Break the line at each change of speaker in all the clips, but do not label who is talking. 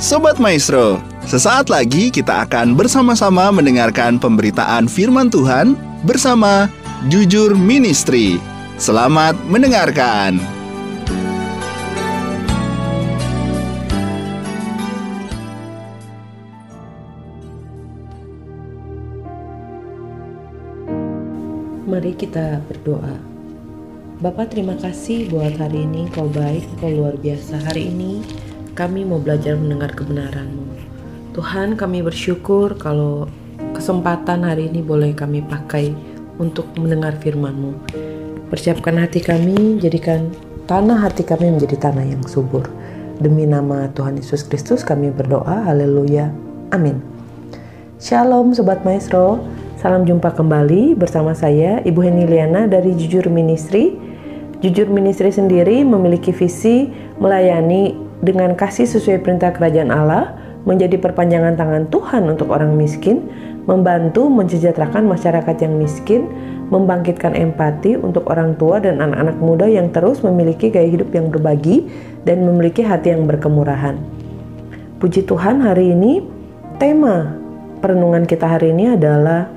Sobat Maestro, sesaat lagi kita akan bersama-sama mendengarkan pemberitaan firman Tuhan bersama Jujur Ministry. Selamat mendengarkan.
Mari kita berdoa. Bapak terima kasih buat hari ini kau baik, kau luar biasa. Hari ini kami mau belajar mendengar kebenaran-Mu. Tuhan kami bersyukur kalau kesempatan hari ini boleh kami pakai untuk mendengar firman-Mu. Persiapkan hati kami, jadikan tanah hati kami menjadi tanah yang subur. Demi nama Tuhan Yesus Kristus kami berdoa, haleluya, amin. Shalom Sobat Maestro, Salam jumpa kembali bersama saya Ibu Heni Liana dari Jujur Ministry. Jujur Ministry sendiri memiliki visi melayani dengan kasih sesuai perintah kerajaan Allah, menjadi perpanjangan tangan Tuhan untuk orang miskin, membantu mensejahterakan masyarakat yang miskin, membangkitkan empati untuk orang tua dan anak-anak muda yang terus memiliki gaya hidup yang berbagi dan memiliki hati yang berkemurahan. Puji Tuhan hari ini tema perenungan kita hari ini adalah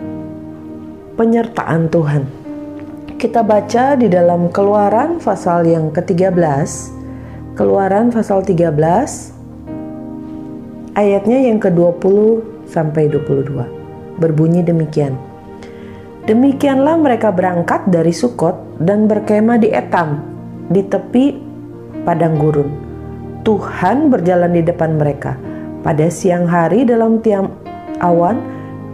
penyertaan Tuhan. Kita baca di dalam Keluaran pasal yang ke-13. Keluaran pasal 13 ayatnya yang ke-20 sampai 22. Berbunyi demikian. Demikianlah mereka berangkat dari Sukot dan berkemah di Etam, di tepi padang gurun. Tuhan berjalan di depan mereka. Pada siang hari dalam tiang awan,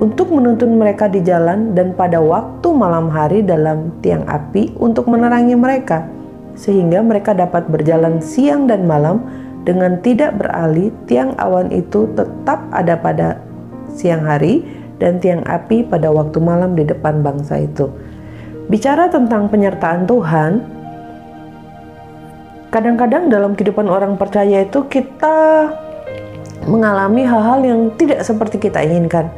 untuk menuntun mereka di jalan dan pada waktu malam hari dalam tiang api untuk menerangi mereka sehingga mereka dapat berjalan siang dan malam dengan tidak beralih tiang awan itu tetap ada pada siang hari dan tiang api pada waktu malam di depan bangsa itu. Bicara tentang penyertaan Tuhan, kadang-kadang dalam kehidupan orang percaya itu kita mengalami hal-hal yang tidak seperti kita inginkan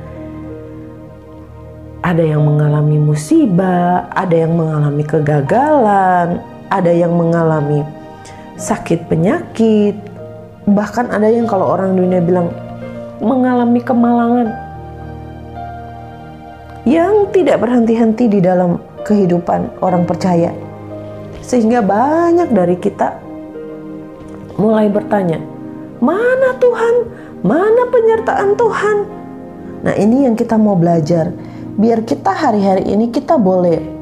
ada yang mengalami musibah, ada yang mengalami kegagalan, ada yang mengalami sakit penyakit, bahkan ada yang kalau orang dunia bilang mengalami kemalangan yang tidak berhenti-henti di dalam kehidupan orang percaya. Sehingga banyak dari kita mulai bertanya, "Mana Tuhan? Mana penyertaan Tuhan?" Nah, ini yang kita mau belajar biar kita hari-hari ini kita boleh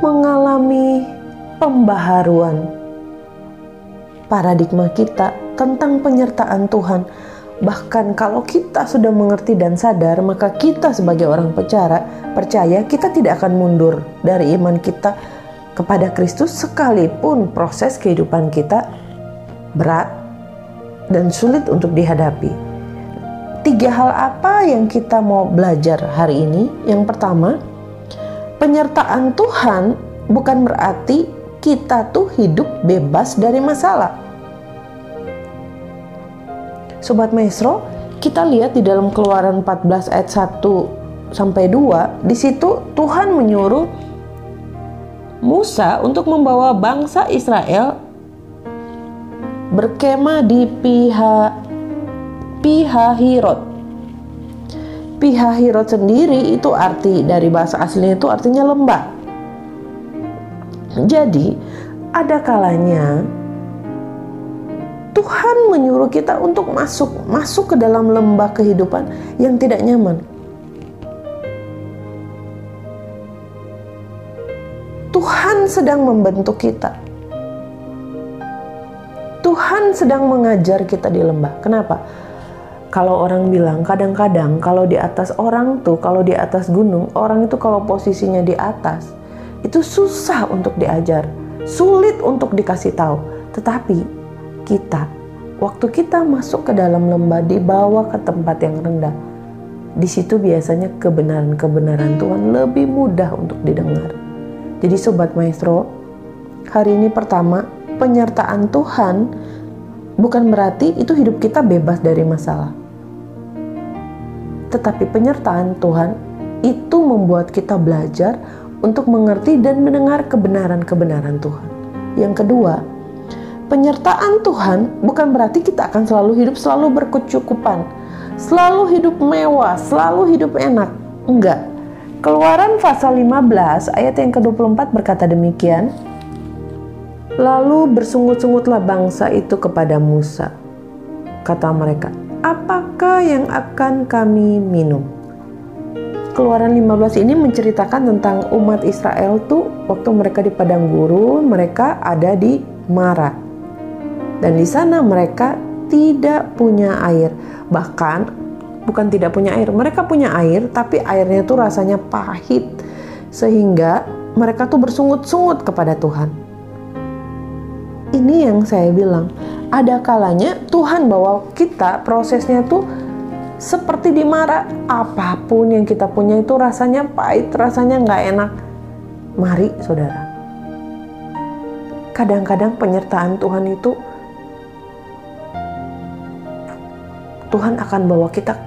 mengalami pembaharuan paradigma kita tentang penyertaan Tuhan. Bahkan kalau kita sudah mengerti dan sadar, maka kita sebagai orang percaya, percaya kita tidak akan mundur dari iman kita kepada Kristus sekalipun proses kehidupan kita berat dan sulit untuk dihadapi tiga hal apa yang kita mau belajar hari ini? Yang pertama, penyertaan Tuhan bukan berarti kita tuh hidup bebas dari masalah. Sobat Maestro, kita lihat di dalam Keluaran 14 ayat 1 sampai 2, di situ Tuhan menyuruh Musa untuk membawa bangsa Israel berkemah di pihak Pihahirot. Pihahirot sendiri itu arti dari bahasa aslinya itu artinya lembah. Jadi ada kalanya Tuhan menyuruh kita untuk masuk masuk ke dalam lembah kehidupan yang tidak nyaman. Tuhan sedang membentuk kita. Tuhan sedang mengajar kita di lembah. Kenapa? Kalau orang bilang kadang-kadang kalau di atas orang tuh kalau di atas gunung orang itu kalau posisinya di atas itu susah untuk diajar sulit untuk dikasih tahu. Tetapi kita waktu kita masuk ke dalam lembah dibawa ke tempat yang rendah di situ biasanya kebenaran-kebenaran Tuhan lebih mudah untuk didengar. Jadi sobat maestro hari ini pertama penyertaan Tuhan bukan berarti itu hidup kita bebas dari masalah tetapi penyertaan Tuhan itu membuat kita belajar untuk mengerti dan mendengar kebenaran-kebenaran Tuhan. Yang kedua, penyertaan Tuhan bukan berarti kita akan selalu hidup selalu berkecukupan, selalu hidup mewah, selalu hidup enak. Enggak. Keluaran pasal 15 ayat yang ke-24 berkata demikian. Lalu bersungut-sungutlah bangsa itu kepada Musa. Kata mereka, apakah yang akan kami minum? Keluaran 15 ini menceritakan tentang umat Israel tuh waktu mereka di padang gurun, mereka ada di Mara. Dan di sana mereka tidak punya air. Bahkan bukan tidak punya air, mereka punya air tapi airnya tuh rasanya pahit. Sehingga mereka tuh bersungut-sungut kepada Tuhan. Ini yang saya bilang, ada kalanya Tuhan bawa kita prosesnya tuh seperti di Mara, apa pun yang kita punya itu rasanya pahit, rasanya nggak enak. Mari saudara. Kadang-kadang penyertaan Tuhan itu Tuhan akan bawa kita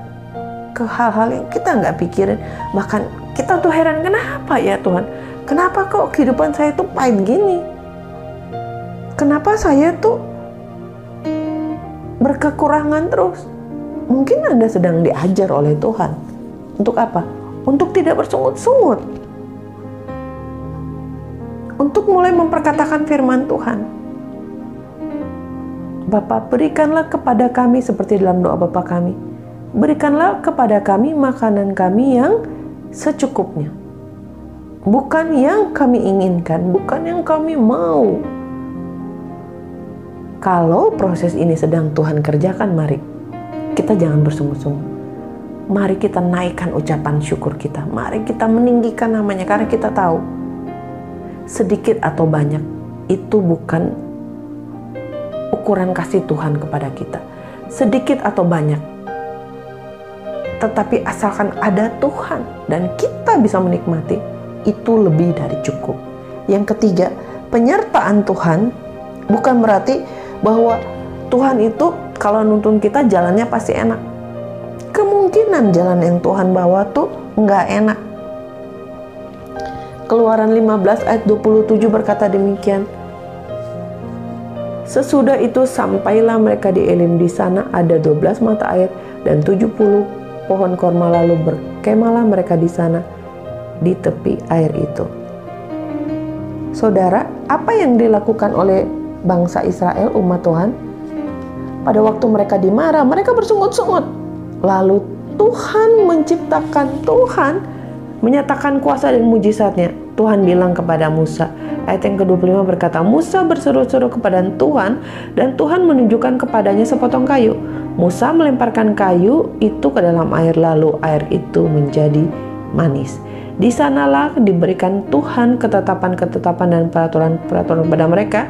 ke hal-hal yang kita nggak pikirin. Bahkan kita tuh heran, kenapa ya Tuhan? Kenapa kok kehidupan saya tuh pahit gini? Kenapa saya tuh berkekurangan terus? Mungkin Anda sedang diajar oleh Tuhan. Untuk apa? Untuk tidak bersungut-sungut. Untuk mulai memperkatakan firman Tuhan. Bapa, berikanlah kepada kami seperti dalam doa Bapa kami. Berikanlah kepada kami makanan kami yang secukupnya. Bukan yang kami inginkan, bukan yang kami mau. Kalau proses ini sedang Tuhan kerjakan, mari kita jangan bersungut-sungut. Mari kita naikkan ucapan syukur kita. Mari kita meninggikan namanya karena kita tahu sedikit atau banyak itu bukan ukuran kasih Tuhan kepada kita. Sedikit atau banyak. Tetapi asalkan ada Tuhan dan kita bisa menikmati, itu lebih dari cukup. Yang ketiga, penyertaan Tuhan bukan berarti bahwa Tuhan itu kalau nuntun kita jalannya pasti enak. Kemungkinan jalan yang Tuhan bawa tuh nggak enak. Keluaran 15 ayat 27 berkata demikian. Sesudah itu sampailah mereka di Elim di sana ada 12 mata air dan 70 pohon korma lalu berkemalah mereka di sana di tepi air itu. Saudara, apa yang dilakukan oleh bangsa Israel umat Tuhan? pada waktu mereka dimarah, mereka bersungut-sungut. Lalu Tuhan menciptakan, Tuhan menyatakan kuasa dan mujizatnya. Tuhan bilang kepada Musa, ayat yang ke-25 berkata, Musa berseru-seru kepada Tuhan dan Tuhan menunjukkan kepadanya sepotong kayu. Musa melemparkan kayu itu ke dalam air lalu air itu menjadi manis. Di sanalah diberikan Tuhan ketetapan-ketetapan dan peraturan-peraturan kepada mereka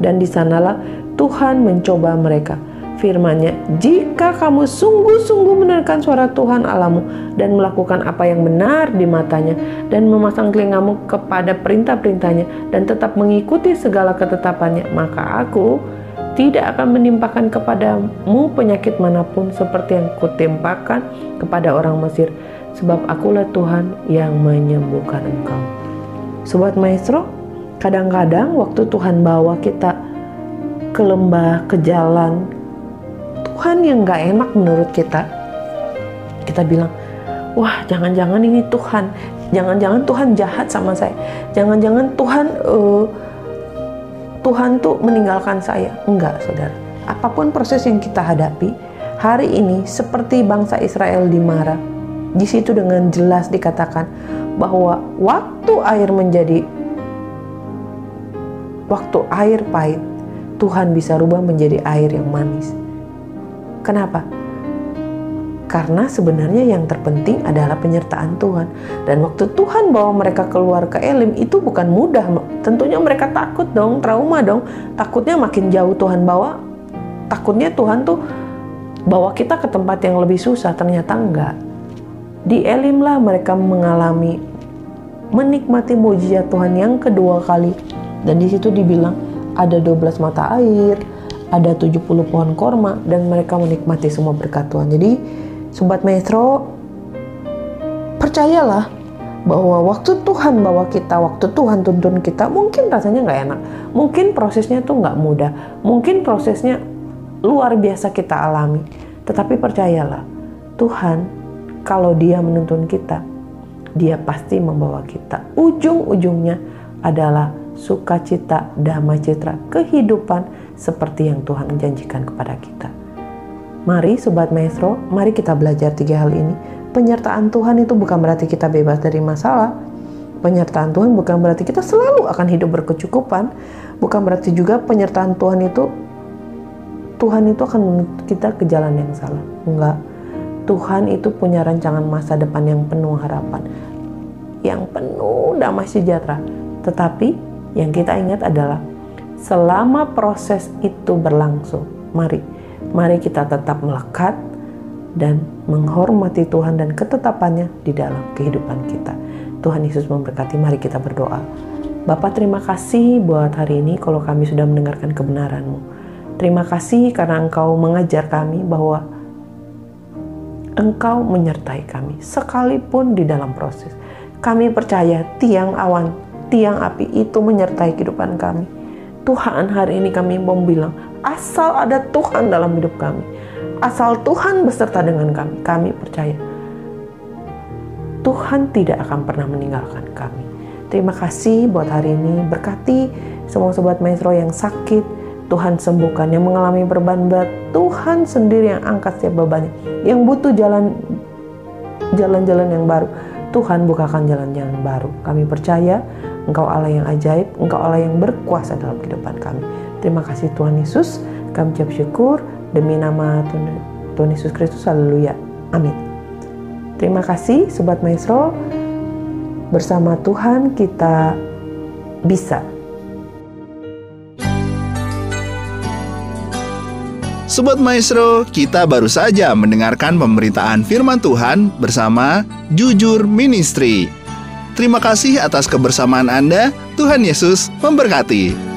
dan di sanalah Tuhan mencoba mereka firman-Nya, "Jika kamu sungguh-sungguh mendengarkan suara Tuhan Alamu dan melakukan apa yang benar di matanya dan memasang telingamu kepada perintah-perintahnya dan tetap mengikuti segala ketetapannya, maka aku tidak akan menimpakan kepadamu penyakit mana pun seperti yang kutimpakan kepada orang Mesir, sebab akulah Tuhan yang menyembuhkan engkau." Sobat Maestro, kadang-kadang waktu Tuhan bawa kita ke lembah, ke jalan, Tuhan yang gak enak menurut kita, kita bilang, wah jangan-jangan ini Tuhan, jangan-jangan Tuhan jahat sama saya, jangan-jangan Tuhan uh, Tuhan tuh meninggalkan saya. Enggak, saudara. Apa pun proses yang kita hadapi, hari ini seperti bangsa Israel di Mara, di situ dengan jelas dikatakan bahwa waktu air menjadi waktu air pahit, Tuhan bisa rubah menjadi air yang manis. Kenapa? Karena sebenarnya yang terpenting adalah penyertaan Tuhan. Dan waktu Tuhan bawa mereka keluar ke Elim itu bukan mudah. Tentunya mereka takut dong, trauma dong. Takutnya makin jauh Tuhan bawa. Takutnya Tuhan tuh bawa kita ke tempat yang lebih susah. Ternyata enggak. Di Elim lah mereka mengalami menikmati mujizat Tuhan yang kedua kali. Dan di situ dibilang ada 12 mata air, ada 70 pohon korma dan mereka menikmati semua berkat Tuhan. Jadi sobat maestro percayalah bahwa waktu Tuhan bawa kita, waktu Tuhan tuntun kita, mungkin rasanya nggak enak, mungkin prosesnya tuh nggak mudah, mungkin prosesnya luar biasa kita alami. Tetapi percayalah, Tuhan kalau Dia menuntun kita, Dia pasti membawa kita. Ujung-ujungnya adalah sukacita, damai citra, kehidupan seperti yang Tuhan janjikan kepada kita. Mari Sobat Maestro, mari kita belajar tiga hal ini penyertaan Tuhan itu bukan berarti kita bebas dari masalah. Penyertaan Tuhan bukan berarti kita selalu akan hidup berkecukupan. Bukan berarti juga penyertaan Tuhan itu Tuhan itu akan kita ke jalan yang salah. Enggak. Tuhan itu punya rancangan masa depan yang penuh harapan. Yang penuh damai sejahtera. Tetapi yang kita ingat adalah selama proses itu berlangsung, mari mari kita tetap melekat dan menghormati Tuhan dan ketetapannya di dalam kehidupan kita. Tuhan Yesus memberkati, mari kita berdoa. Bapak terima kasih buat hari ini kalau kami sudah mendengarkan kebenaran-Mu. Terima kasih karena Engkau mengajar kami bahwa Engkau menyertai kami sekalipun di dalam proses. Kami percaya tiang awan, tiang api itu menyertai kehidupan kami. Tuhan hari ini kami mau bilang, asal ada Tuhan dalam hidup kami, Asal Tuhan beserta dengan kami, kami percaya Tuhan tidak akan pernah meninggalkan kami. Terima kasih buat hari ini. Berkati semua sobat maestro yang sakit, Tuhan sembuhkan. Yang mengalami beban berat, Tuhan sendiri yang angkat setiap bebannya. Yang butuh jalan jalan-jalan yang baru, Tuhan bukakan jalan-jalan baru. Kami percaya Engkau Allah yang ajaib, Engkau Allah yang berkuasa dalam kehidupan kami. Terima kasih Tuhan Yesus. Kami ucap syukur Demi nama Tuhan Yesus Kristus, haleluya. Amin. Terima kasih Sobat Maestro. Bersama Tuhan kita bisa.
Sobat Maestro, kita baru saja mendengarkan pemberitaan firman Tuhan bersama Jujur Ministry. Terima kasih atas kebersamaan Anda. Tuhan Yesus memberkati.